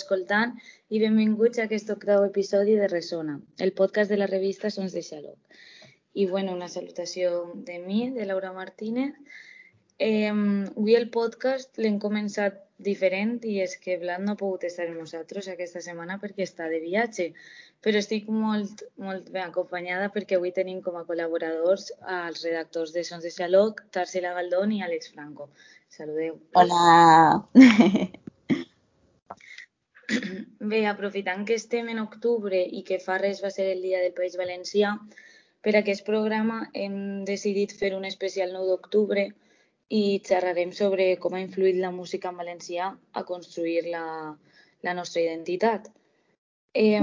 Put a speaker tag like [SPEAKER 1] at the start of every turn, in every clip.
[SPEAKER 1] escoltant i benvinguts a aquest octau episodi de Resona, el podcast de la revista Sons de Xaloc. I bueno, una salutació de mi, de Laura Martínez. Eh, avui el podcast l'hem començat diferent i és que Vlad no ha pogut estar amb nosaltres aquesta setmana perquè està de viatge, però estic molt, molt ben acompanyada perquè avui tenim com a col·laboradors als redactors de Sons de Xaloc, Tarsila Galdón i Àlex Franco. Saludeu.
[SPEAKER 2] Hola.
[SPEAKER 1] Bé, aprofitant que estem en octubre i que fa res va ser el dia del País Valencià, per aquest programa hem decidit fer un especial 9 d'octubre i xerrarem sobre com ha influït la música en valencià a construir la, la nostra identitat. Eh,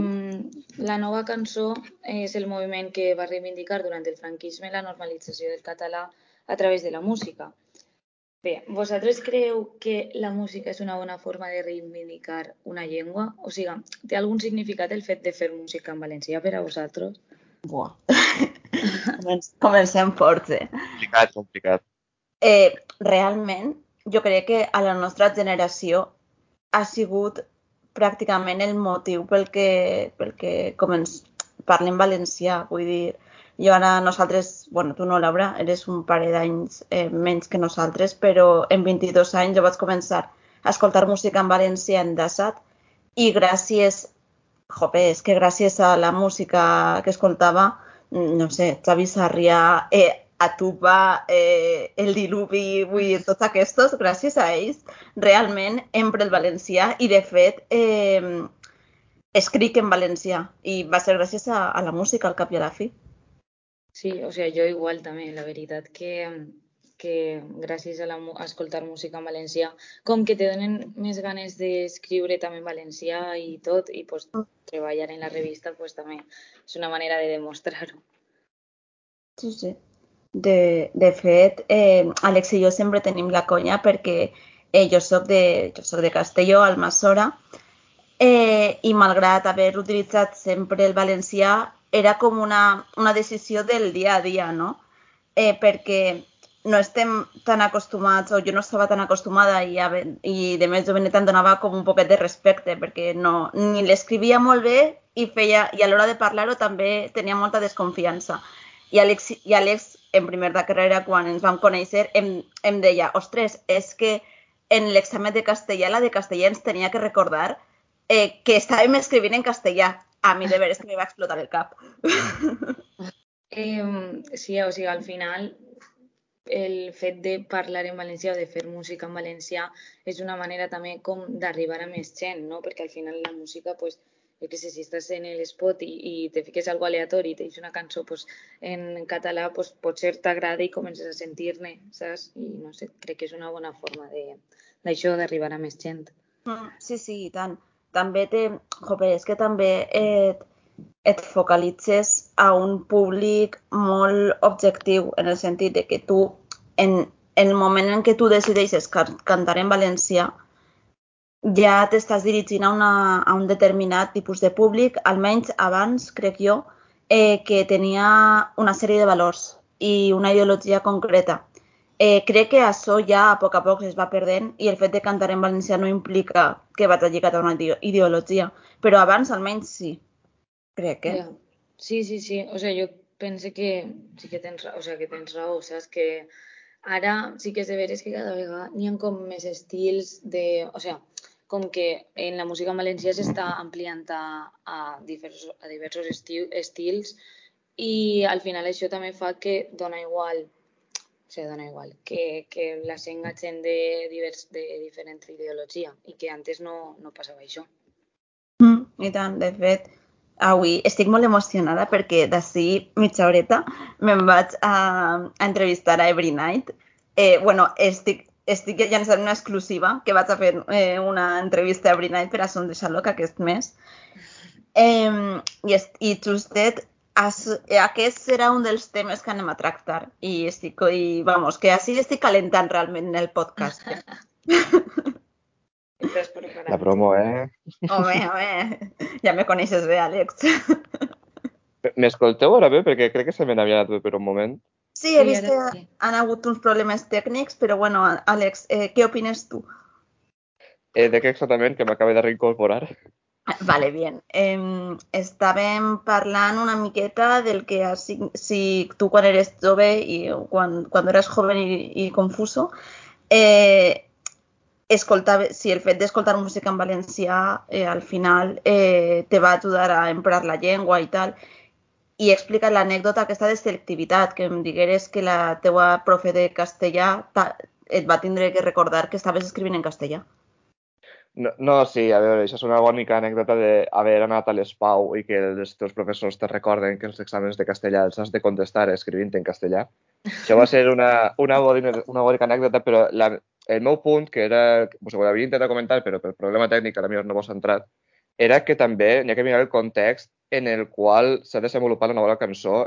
[SPEAKER 1] la nova cançó és el moviment que va reivindicar durant el franquisme la normalització del català a través de la música. Bé, vosaltres creu que la música és una bona forma de reivindicar una llengua? O sigui, té algun significat el fet de fer música en valencià per a vosaltres?
[SPEAKER 2] Buah. Comencem forts, eh?
[SPEAKER 3] Complicat, complicat.
[SPEAKER 2] eh? Realment, jo crec que a la nostra generació ha sigut pràcticament el motiu pel que, pel que començ, parlem valencià, vull dir, jo ara nosaltres, bueno, tu no, Laura, eres un parell d'anys eh, menys que nosaltres, però en 22 anys jo vaig començar a escoltar música en valencià en Dassat i gràcies, jope, és que gràcies a la música que escoltava, no sé, Xavi Sarrià, eh, Atupa, eh, el diluvi, vull dir, tots aquests, gràcies a ells, realment empre el valencià i, de fet, eh, escric en valencià i va ser gràcies a, a la música, al cap i a la fi.
[SPEAKER 1] Sí, o sigui, jo igual també, la veritat que, que gràcies a, la, a escoltar música en valencià, com que te donen més ganes d'escriure també en valencià i tot, i pues, treballar en la revista pues, també és una manera de demostrar-ho.
[SPEAKER 2] Sí, sí. De, de fet, eh, Àlex i jo sempre tenim la conya perquè eh, jo soc de, jo soc de Castelló, Almassora, eh, i malgrat haver utilitzat sempre el valencià, era com una, una decisió del dia a dia, no? Eh, perquè no estem tan acostumats, o jo no estava tan acostumada i, a, i de més jovenet em donava com un poquet de respecte perquè no, ni l'escrivia molt bé i, feia, i a l'hora de parlar-ho també tenia molta desconfiança. I Àlex, i Àlex en primer de carrera, quan ens vam conèixer, em, em deia, ostres, és que en l'examen de castellà, la de castellà ens tenia que recordar eh, que estàvem escrivint en castellà. A mi de veres que me va explotar el cap.
[SPEAKER 1] eh, sí, o sigui, al final el fet de parlar en valencià o de fer música en valencià és una manera també com d'arribar a més gent, no? Perquè al final la música, pues, jo què sé, si estàs en l'espot i, i te fiques algo aleatori i tens una cançó pues, en català, pues, potser t'agrada i comences a sentir-ne, saps? I no sé, crec que és una bona forma d'això, d'arribar a més gent.
[SPEAKER 2] Mm, sí, sí, i tant. També té... Jope, és que també et, et focalitzes a un públic molt objectiu, en el sentit de que tu, en, en el moment en què tu decideixes cantar en valencià, ja t'estàs dirigint a, una, a un determinat tipus de públic, almenys abans, crec jo, eh, que tenia una sèrie de valors i una ideologia concreta. Eh, crec que això ja a poc a poc es va perdent i el fet de cantar en valencià no implica que vaig lligat a una ideologia, però abans almenys sí, crec que.
[SPEAKER 1] Yeah. Sí, sí, sí. O sigui, jo penso que sí que tens, o sigui, que tens raó, saps? Que ara sí que és de veres que cada vegada n'hi ha com més estils de... O sigui, com que en la música en valencià s'està ampliant a, a, diversos, a diversos estil, estils i al final això també fa que dona igual sigui, dona igual, que, que la gent de, divers, de diferent ideologia i que antes no, no passava això.
[SPEAKER 2] Mm, I tant, de fet, avui estic molt emocionada perquè d'ací mitja horeta me'n vaig a, a entrevistar a Every Night. Eh, bueno, estic estic llançant una exclusiva, que vaig a fer eh, una entrevista a Every Night per a Son de Xaloc aquest mes. Eh, i, I justet, aquest serà un dels temes que anem a tractar. I estic, i, vamos, que així estic calentant realment en el podcast.
[SPEAKER 3] La promo, eh?
[SPEAKER 2] Home, home, ja me coneixes bé, Àlex.
[SPEAKER 3] M'escolteu ara bé? Perquè crec que se me n'havia anat per un moment.
[SPEAKER 2] Sí, he vist que han hagut uns problemes tècnics, però bueno, Àlex, eh, què opines tu?
[SPEAKER 3] Eh, de què exactament? Que m'acaba de reincorporar.
[SPEAKER 2] Vale, bien. Eh, estàvem parlant una miqueta del que si, si tu quan eres jove i quan, quan eres joven i, i confuso, eh, escoltar, si el fet d'escoltar música en valencià eh, al final eh, te va ajudar a emprar la llengua i tal, i explica l'anècdota aquesta de selectivitat, que em digueres que la teua profe de castellà et va tindre que recordar que estaves escrivint en castellà.
[SPEAKER 3] No, no, sí, a veure, això és una bonica anècdota d'haver anat a l'ESPAU i que els teus professors te recorden que els exàmens de castellà els has de contestar escrivint en castellà. Això va ser una, una, bonica, una bonica anècdota, però la, el meu punt, que era, pues, ho havia intentat comentar, però per problema tècnic ara no vos centrat, era que també n'hi ha que mirar el context en el qual s'ha desenvolupat la nova cançó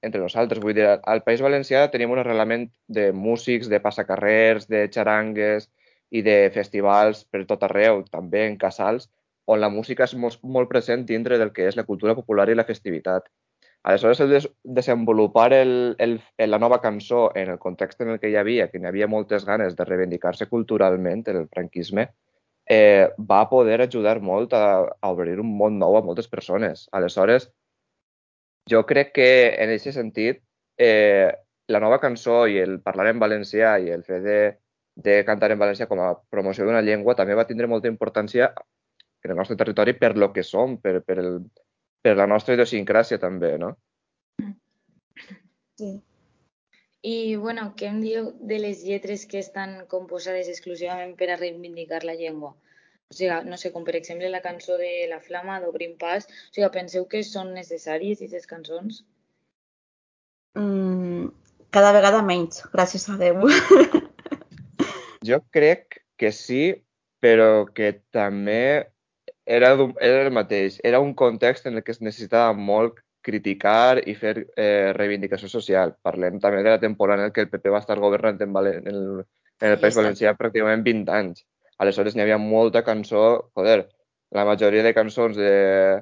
[SPEAKER 3] entre nosaltres. Vull dir, al País Valencià tenim un arrelament de músics, de passacarrers, de xarangues i de festivals per tot arreu, també en casals, on la música és molt, molt present dintre del que és la cultura popular i la festivitat. Aleshores, el des desenvolupar el, el, la nova cançó en el context en el que hi havia, que n'hi havia moltes ganes de reivindicar-se culturalment en el franquisme, eh, va poder ajudar molt a, a obrir un món nou a moltes persones. Aleshores, jo crec que en aquest sentit eh, la nova cançó i el parlar en valencià i el fet de, de cantar en valencià com a promoció d'una llengua també va tindre molta importància en el nostre territori per lo que som, per, per, el, per la nostra idiosincràsia també, no?
[SPEAKER 1] Sí. I, bueno, què em dieu de les lletres que estan composades exclusivament per a reivindicar la llengua? O sigui, no sé, com per exemple la cançó de La Flama d'Obrim Pas. O sigui, penseu que són necessàries aquestes cançons?
[SPEAKER 2] Mm, cada vegada menys, gràcies a Déu.
[SPEAKER 3] jo crec que sí, però que també era, era el mateix. Era un context en el que es necessitava molt criticar i fer eh, reivindicació social. Parlem també de la temporada en què el PP va estar governant en, Valen en el, en el País Valencià pràcticament 20 anys. Aleshores n'hi havia molta cançó, joder, la majoria de cançons de,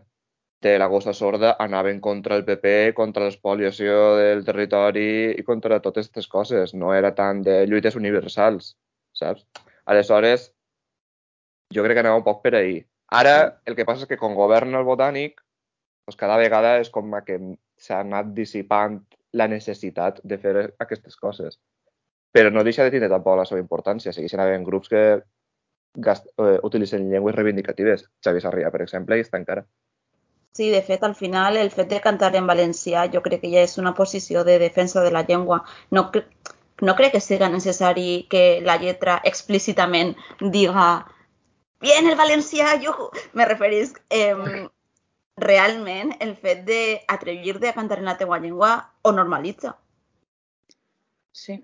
[SPEAKER 3] de la gossa sorda anaven contra el PP, contra l'espoliació del territori i contra totes aquestes coses. No era tant de lluites universals, saps? Aleshores, jo crec que anava un poc per ahir. Ara, el que passa és que com governa el botànic, doncs cada vegada és com que s'ha anat dissipant la necessitat de fer aquestes coses. Però no deixa de tindre tampoc la seva importància. Segueixen havent grups que gast, eh, utilitzen llengües reivindicatives. Xavi Sarrià, per exemple, i està encara.
[SPEAKER 2] Sí, de fet, al final, el fet de cantar en valencià jo crec que ja és una posició de defensa de la llengua. No, no crec que sigui necessari que la lletra explícitament diga bien el valencià, jo me referís eh, realment el fet d'atrevir-te a cantar en la teua llengua ho normalitza.
[SPEAKER 1] Sí.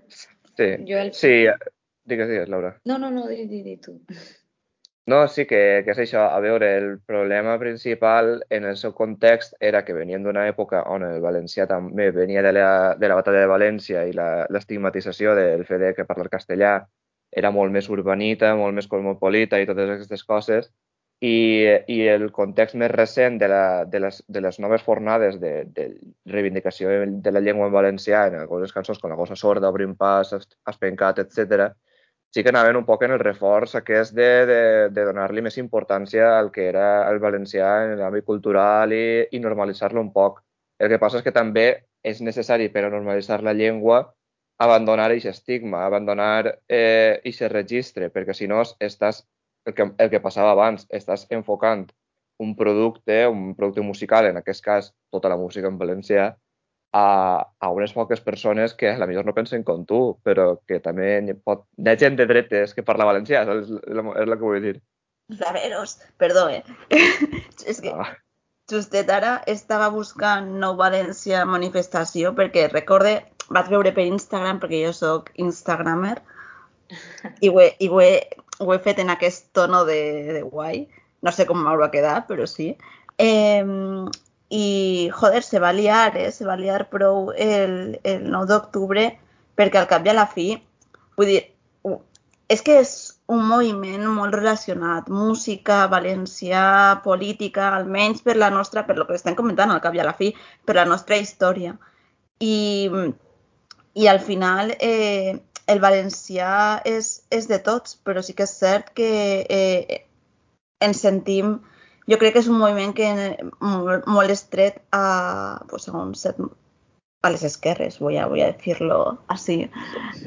[SPEAKER 3] Sí, jo el... sí. Digues, digues, Laura.
[SPEAKER 1] No, no, no, di, di, di tu.
[SPEAKER 3] No, sí que, que és això. A veure, el problema principal en el seu context era que venien d'una època on el valencià també venia de la, de la batalla de València i l'estigmatització del fet de que parlar castellà era molt més urbanita, molt més cosmopolita i totes aquestes coses, i, i el context més recent de, la, de, les, de les noves fornades de, de reivindicació de la llengua en valencià en algunes cançons com La gossa sorda, Obrim pas, Espencat, etc., sí que anaven un poc en el reforç aquest de, de, de donar-li més importància al que era el valencià en l'àmbit cultural i, i normalitzar-lo un poc. El que passa és que també és necessari per a normalitzar la llengua abandonar aquest estigma, abandonar eh, aquest registre, perquè si no estàs, el que, el que passava abans, estàs enfocant un producte, un producte musical, en aquest cas tota la música en valencià, a, a unes poques persones que a la millor no pensen com tu, però que també hi, pot, hi ha gent de dretes que parla valencià, és, és, és el que vull dir.
[SPEAKER 2] Raveros, perdó, eh? és que ah. justet ara estava buscant Nou València manifestació perquè recorde vaig veure per Instagram, perquè jo sóc Instagramer, i ho he, i ho he, ho he fet en aquest tono de, de guai. No sé com m'haurà quedat, però sí. Eh, I, joder, se va liar, eh? Se va liar prou el, el 9 d'octubre perquè al cap i a la fi, vull dir, és que és un moviment molt relacionat, música, valencià, política, almenys per la nostra, per lo que estem comentant al cap i a la fi, per la nostra història. I i al final eh, el valencià és, és de tots, però sí que és cert que eh, ens sentim... Jo crec que és un moviment que molt, molt estret a, pues, a un set, a les esquerres, voy a, voy a decirlo así,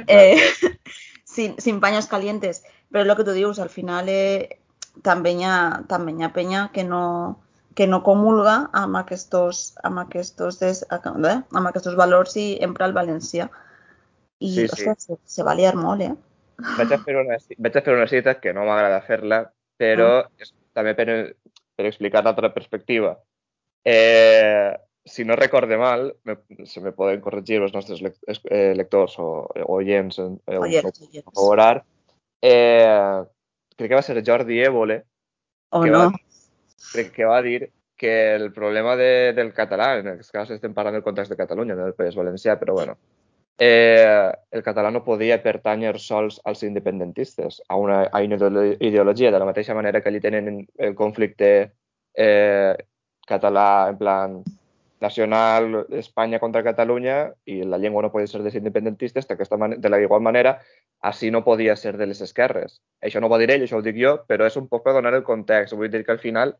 [SPEAKER 2] eh, sin, sin paños calientes. Però el que tu dius, al final eh, també, hi ha, també hi ha penya que no, que no comulga amb aquests, amb aquests, des, eh, amb aquests valors i empra el valencià. I,
[SPEAKER 3] Sí, sí.
[SPEAKER 2] ostres, se, se va liar molt, eh?
[SPEAKER 3] Vaig a fer una, vaig a fer una cita que no m'agrada fer-la, però és també per, per explicar l'altra perspectiva. Eh, si no recorde mal, me, se me poden corregir els nostres lec, eh, lectors o, oients, eh,
[SPEAKER 2] Oients,
[SPEAKER 3] ho
[SPEAKER 2] oients.
[SPEAKER 3] corroborar. Eh, crec que va ser Jordi Évole,
[SPEAKER 2] O
[SPEAKER 3] que
[SPEAKER 2] no?
[SPEAKER 3] va, crec que va dir que el problema de, del català, en aquest cas estem parlant del context de Catalunya, no del País Valencià, però bueno, eh, el català no podia pertànyer sols als independentistes, a una, a una ideolo- ideologia, de la mateixa manera que allí tenen el conflicte eh, català en plan nacional, Espanya contra Catalunya, i la llengua no podia ser dels independentistes, de la igual manera, així no podia ser de les esquerres. Això no ho va dir ell, això ho dic jo, però és un poc per donar el context. Vull dir que al final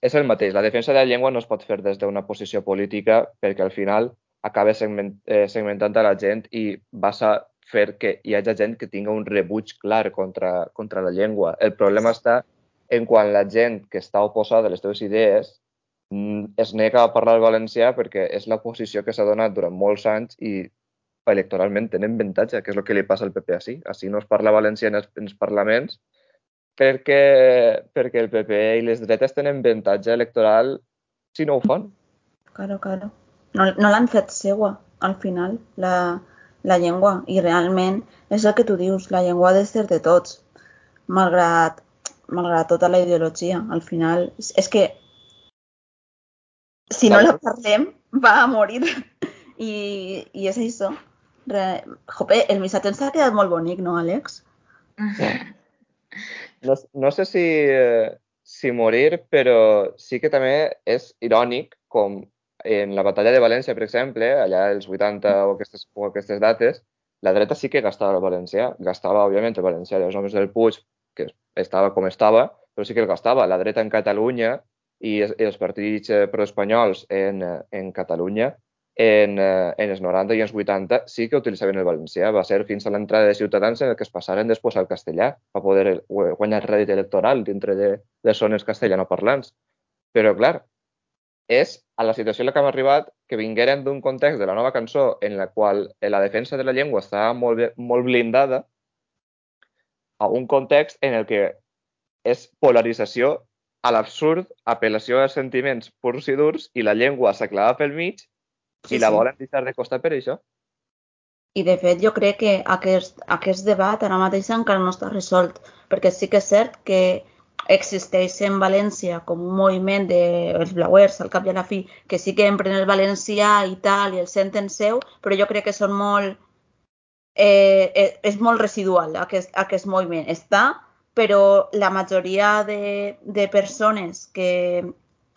[SPEAKER 3] és el mateix. La defensa de la llengua no es pot fer des d'una posició política perquè al final acaba eh, segmentant a la gent i vas a fer que hi hagi gent que tinga un rebuig clar contra, contra la llengua. El problema està en quan la gent que està oposada a les teves idees mm, es nega a parlar valencià perquè és la posició que s'ha donat durant molts anys i electoralment tenen avantatge, que és el que li passa al PP així. Així no es parla valencià en els, en els parlaments perquè, perquè el PP i les dretes tenen avantatge electoral si no ho fan.
[SPEAKER 2] Claro, claro. No, no l'han fet seua, al final, la, la llengua. I realment és el que tu dius, la llengua ha de ser de tots, malgrat, malgrat tota la ideologia. Al final, és, és que si no la parlem, va a morir. I, i és això. Re... Jope, el missatge ens ha quedat molt bonic, no, Àlex?
[SPEAKER 3] No, no sé si, eh, si morir, però sí que també és irònic com en la batalla de València, per exemple, allà als 80 o aquestes, o aquestes dates, la dreta sí que gastava el valencià. Gastava, òbviament, el valencià dels homes del Puig, que estava com estava, però sí que el gastava. La dreta en Catalunya i, i els partits eh, proespanyols en, eh, en Catalunya en, eh, en els 90 i els 80 sí que utilitzaven el valencià. Va ser fins a l'entrada de Ciutadans en el que es passaren després al castellà per poder el- gu- guanyar rèdit electoral dintre de les zones castellanoparlants. Però, clar, és a la situació en la que hem arribat que vingueren d'un context de la nova cançó en la qual eh, la defensa de la llengua estava molt, molt blindada a un context en el que és polarització a l'absurd, apel·lació als sentiments purs i durs i la llengua s'aclava pel mig
[SPEAKER 2] Sí,
[SPEAKER 3] i la
[SPEAKER 2] sí.
[SPEAKER 3] volen deixar de costat per això.
[SPEAKER 2] I de fet jo crec que aquest, aquest debat ara mateix encara no està resolt, perquè sí que és cert que existeix en València com un moviment dels blauers, al cap i a la fi, que sí que empren el valencià i tal, i el senten seu, però jo crec que són molt... Eh, eh, és molt residual aquest, aquest moviment. Està, però la majoria de, de persones que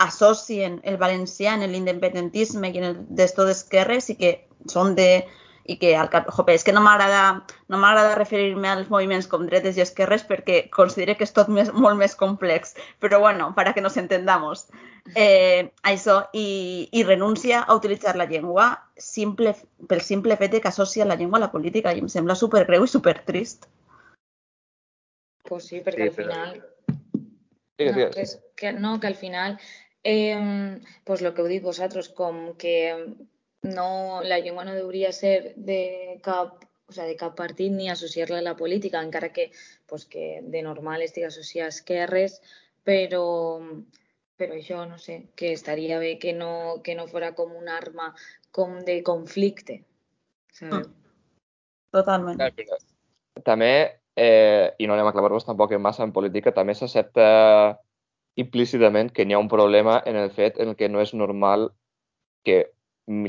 [SPEAKER 2] associen el valencià en l'independentisme i en el d'esto d'esquerres i que són de i que al cap, jope, és que no m'agrada no m'agrada referir-me als moviments com dretes i esquerres perquè considero que és tot més, molt més complex, però bueno, para que nos entendamos. Eh, això, i, i renuncia a utilitzar la llengua simple, pel simple fet de que associa la llengua a la política i em sembla super greu i super trist.
[SPEAKER 1] Pues sí, perquè
[SPEAKER 3] Sí,
[SPEAKER 1] al
[SPEAKER 3] però-
[SPEAKER 1] final
[SPEAKER 3] Digues,
[SPEAKER 1] no, que, és, que, no, que al final, eh, pues lo que heu dit vosaltres, com que no, la llengua no hauria ser de cap, o sea, de cap partit ni associar-la a la política, encara que, pues, que de normal estigui associada a esquerres, però, però això, no sé, que estaria bé que no, que no fora com un arma com de conflicte, sabeu?
[SPEAKER 2] Totalment.
[SPEAKER 3] També, eh, i no anem a clavar-nos tampoc en massa en política, també s'accepta implícitament que n'hi ha un problema en el fet en el que no és normal que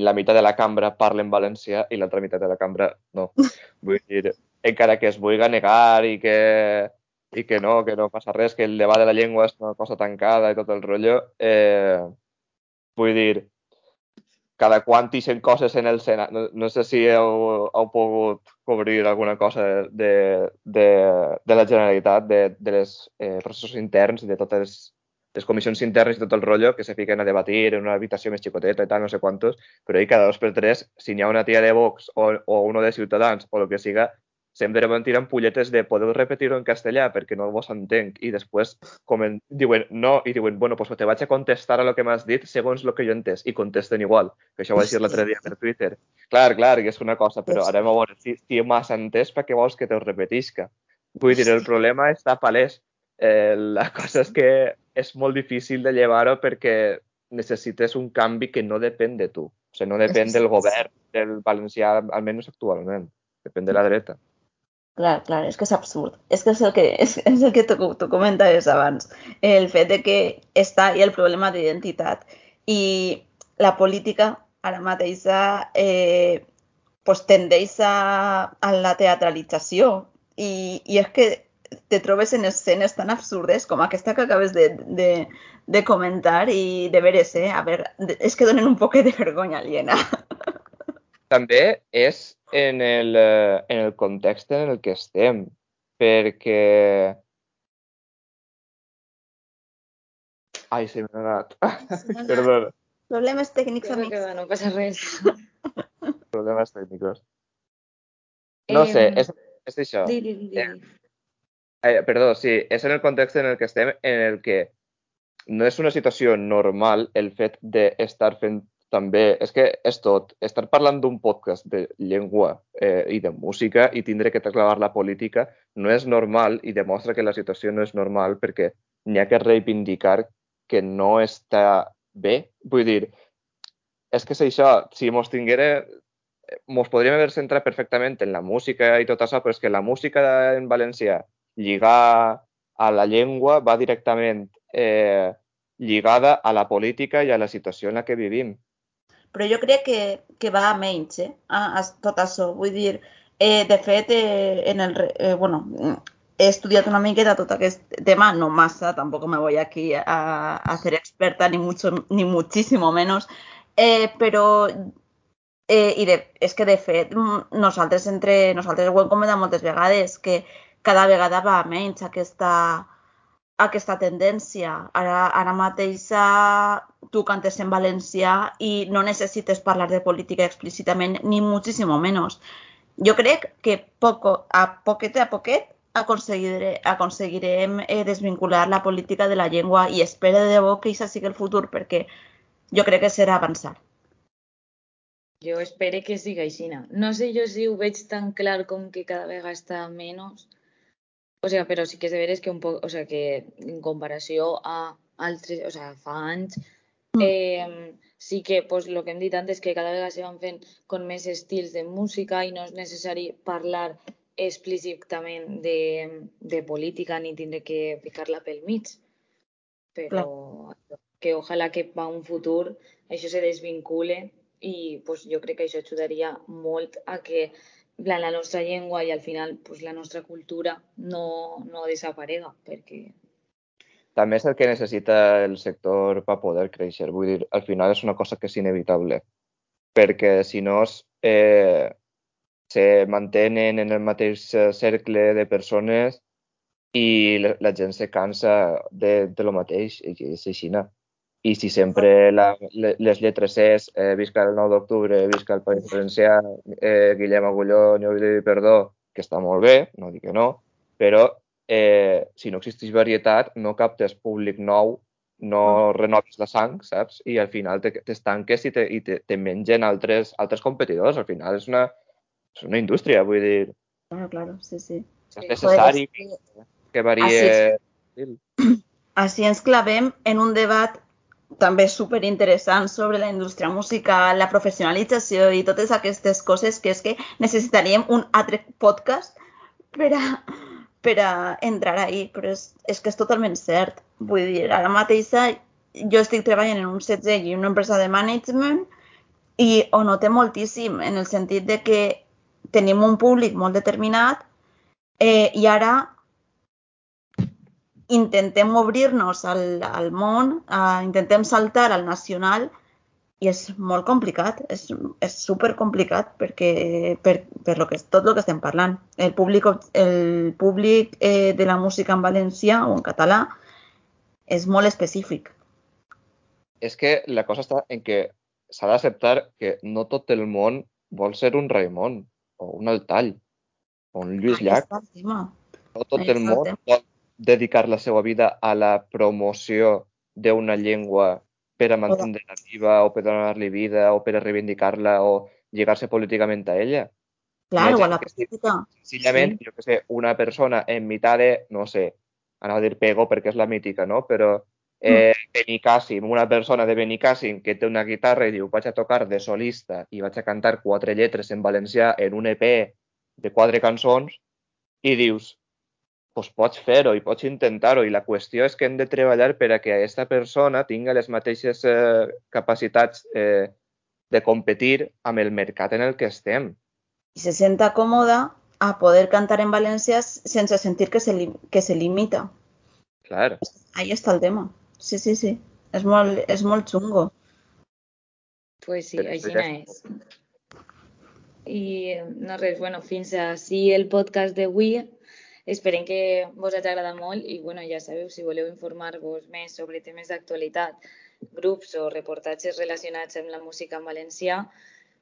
[SPEAKER 3] la meitat de la cambra parli en valencià i l'altra meitat de la cambra no. Vull dir, encara que es vulgui negar i que, i que no, que no passa res, que el debat de la llengua és una cosa tancada i tot el rotllo, eh, vull dir, cada quant ixen coses en el Senat. No, no sé si heu, heu pogut cobrir alguna cosa de, de, de la Generalitat, de, de les eh, processos interns, de totes les comissions internes i tot el rotllo que se fiquen a debatir en una habitació més xicoteta i tal, no sé quantos, però ahí cada dos per tres, si n'hi ha una tia de Vox o, o uno de Ciutadans o el que siga, sempre van tirant pulletes de podeu repetir-ho en castellà perquè no vos entenc i després comen, diuen no i diuen bueno, pues te vaig a contestar a lo que m'has dit segons el que jo entès i contesten igual, que això ho vaig dir l'altre dia per Twitter. Clar, clar, que és una cosa, però ara a veure si, si m'has entès per què vols que te ho repetisca. Vull dir, el problema està palès. Eh, la cosa és que és molt difícil de llevar-ho perquè necessites un canvi que no depèn de tu. O sigui, no depèn del govern del valencià, almenys actualment. Depèn de la dreta.
[SPEAKER 2] Clar, clar, és que és absurd. És que és el que, és, és el que tu, tu comentaves abans. El fet de que està i el problema d'identitat. I la política ara mateix eh, pues, tendeix a, a la teatralització. I, I és que te trobes en escenes tan absurdes com aquesta que acabes de, de, de comentar i de veres, eh? A veure, és que donen un poc de vergonya aliena.
[SPEAKER 3] També és en el, eh, en el context en el que estem, perquè... Ai, se m'ha anat. Perdona.
[SPEAKER 2] Problemes tècnics, amics.
[SPEAKER 1] que no passa res.
[SPEAKER 3] Problemes tècnics. No sé,
[SPEAKER 1] Em,
[SPEAKER 3] és, és això.
[SPEAKER 1] Di, di, di, di.
[SPEAKER 3] Eh, perdó, sí, és en el context en el que estem, en el que no és una situació normal el fet d'estar fent també, és que és tot, estar parlant d'un podcast de llengua eh, i de música i tindre que trasladar la política no és normal i demostra que la situació no és normal perquè n'hi ha que reivindicar que no està bé. Vull dir, és que és això, si mos tinguera mos podríem haver centrat perfectament en la música i tot això, però és que la música en valencià lligar a la llengua va directament eh, lligada a la política i a la situació en la que vivim.
[SPEAKER 2] Però jo crec que, que va a menys, eh? A, a tot això. Vull dir, eh, de fet, eh, en el, eh, bueno, he estudiat una miqueta tot aquest tema, no massa, tampoc me voy aquí a, a ser experta, ni mucho, ni muchísimo menos, eh, però eh, i de, és que de fet mm, nosaltres entre nosaltres ho hem comentat moltes vegades que cada vegada va a menys aquesta, aquesta tendència. Ara, ara mateix eh, tu cantes en valencià i no necessites parlar de política explícitament, ni moltíssim menys. Jo crec que poco, a poquet a poquet aconseguiré, aconseguirem eh, desvincular la política de la llengua i espero de debò que això sigui el futur perquè jo crec que serà avançar.
[SPEAKER 1] Jo espero que siga així. No sé jo si ho veig tan clar com que cada vegada està menys. O sea, però sí que és de veres que un poc, o sea, que en comparació a altres, o sea, fa anys,
[SPEAKER 2] Mm.
[SPEAKER 1] eh, sí que pues, lo que hem dit antes, que cada vegada se van fent con més estils de música i no és necessari parlar explícitament de, de política ni tindre que ficar-la pel mig. Però que ojalà que va un futur això se desvincule i pues, jo crec que això ajudaria molt a que plan, la nostra llengua i al final pues, la nostra cultura no, no desaparega perquè
[SPEAKER 3] També és el que necessita el sector per poder créixer. Vull dir, al final és una cosa que és inevitable. Perquè si no eh, se mantenen en el mateix cercle de persones i la, la gent se cansa de, de lo mateix i és així. I si sempre la, le- les lletres és eh, visca el 9 d'octubre, visca el País Valencià, eh, Guillem Agulló, no oblidi perdó, que està molt bé, no dic que no, però eh, si no existeix varietat, no captes públic nou, no renoves la sang, saps? I al final te- t'estanques i, te, i te, te mengen altres, altres competidors. Al final és una, és una indústria, vull dir,
[SPEAKER 2] Claro, claro, sí, sí.
[SPEAKER 3] és
[SPEAKER 1] Sí.
[SPEAKER 3] necessari
[SPEAKER 2] Joder, és
[SPEAKER 3] que varie...
[SPEAKER 2] Així Així ens clavem en un debat també super interessant sobre la indústria musical, la professionalització i totes aquestes coses que és que necessitaríem un altre podcast per a, per a entrar ahí, però és, és que és totalment cert. Vull dir, ara mateix jo estic treballant en un setzer i una empresa de management i ho notem moltíssim en el sentit de que tenim un públic molt determinat eh, i ara intentem obrir-nos al, al món, uh, intentem saltar al nacional i és molt complicat, és, és super complicat perquè per, per lo que, tot el que estem parlant. El públic, el públic eh, de la música en valencià o en català és molt específic.
[SPEAKER 3] És que la cosa està en que s'ha d'acceptar que no tot el món vol ser un Raimon o un Altall o un Lluís Llach. No tot el món vol dedicar la seva vida a la promoció d'una llengua per a mantenir-la viva o per donar-li vida o per a reivindicar-la o lligar-se políticament a ella.
[SPEAKER 2] Claro, o a la política.
[SPEAKER 3] Senzillament, sí. jo que sé, una persona en mitad de, no sé, anava a dir pego perquè és la mítica, no? Però eh, mm. Benicàssim, una persona de Benicàssim que té una guitarra i diu vaig a tocar de solista i vaig a cantar quatre lletres en valencià en un EP de quatre cançons i dius, pues pots fer-ho i pots intentar-ho i la qüestió és que hem de treballar per a que aquesta persona tingui les mateixes eh, capacitats eh, de competir amb el mercat en el que estem.
[SPEAKER 2] I se senta còmoda a poder cantar en valencià sense sentir que se, li, que se limita.
[SPEAKER 3] Clar.
[SPEAKER 2] Ahí està el tema. Sí, sí, sí. És molt, és molt xungo.
[SPEAKER 1] Pues sí, així és. I no res, bueno, fins així el podcast d'avui. Esperem que vos hagi agradat molt i bueno, ja sabeu, si voleu informar-vos més sobre temes d'actualitat, grups o reportatges relacionats amb la música en valencià,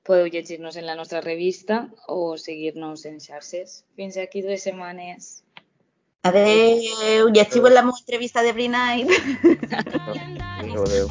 [SPEAKER 1] podeu llegir-nos en la nostra revista o seguir-nos en xarxes. Fins aquí dues setmanes.
[SPEAKER 2] Adeu, llegiu la meva entrevista de Brina.
[SPEAKER 3] Adeu, adeu.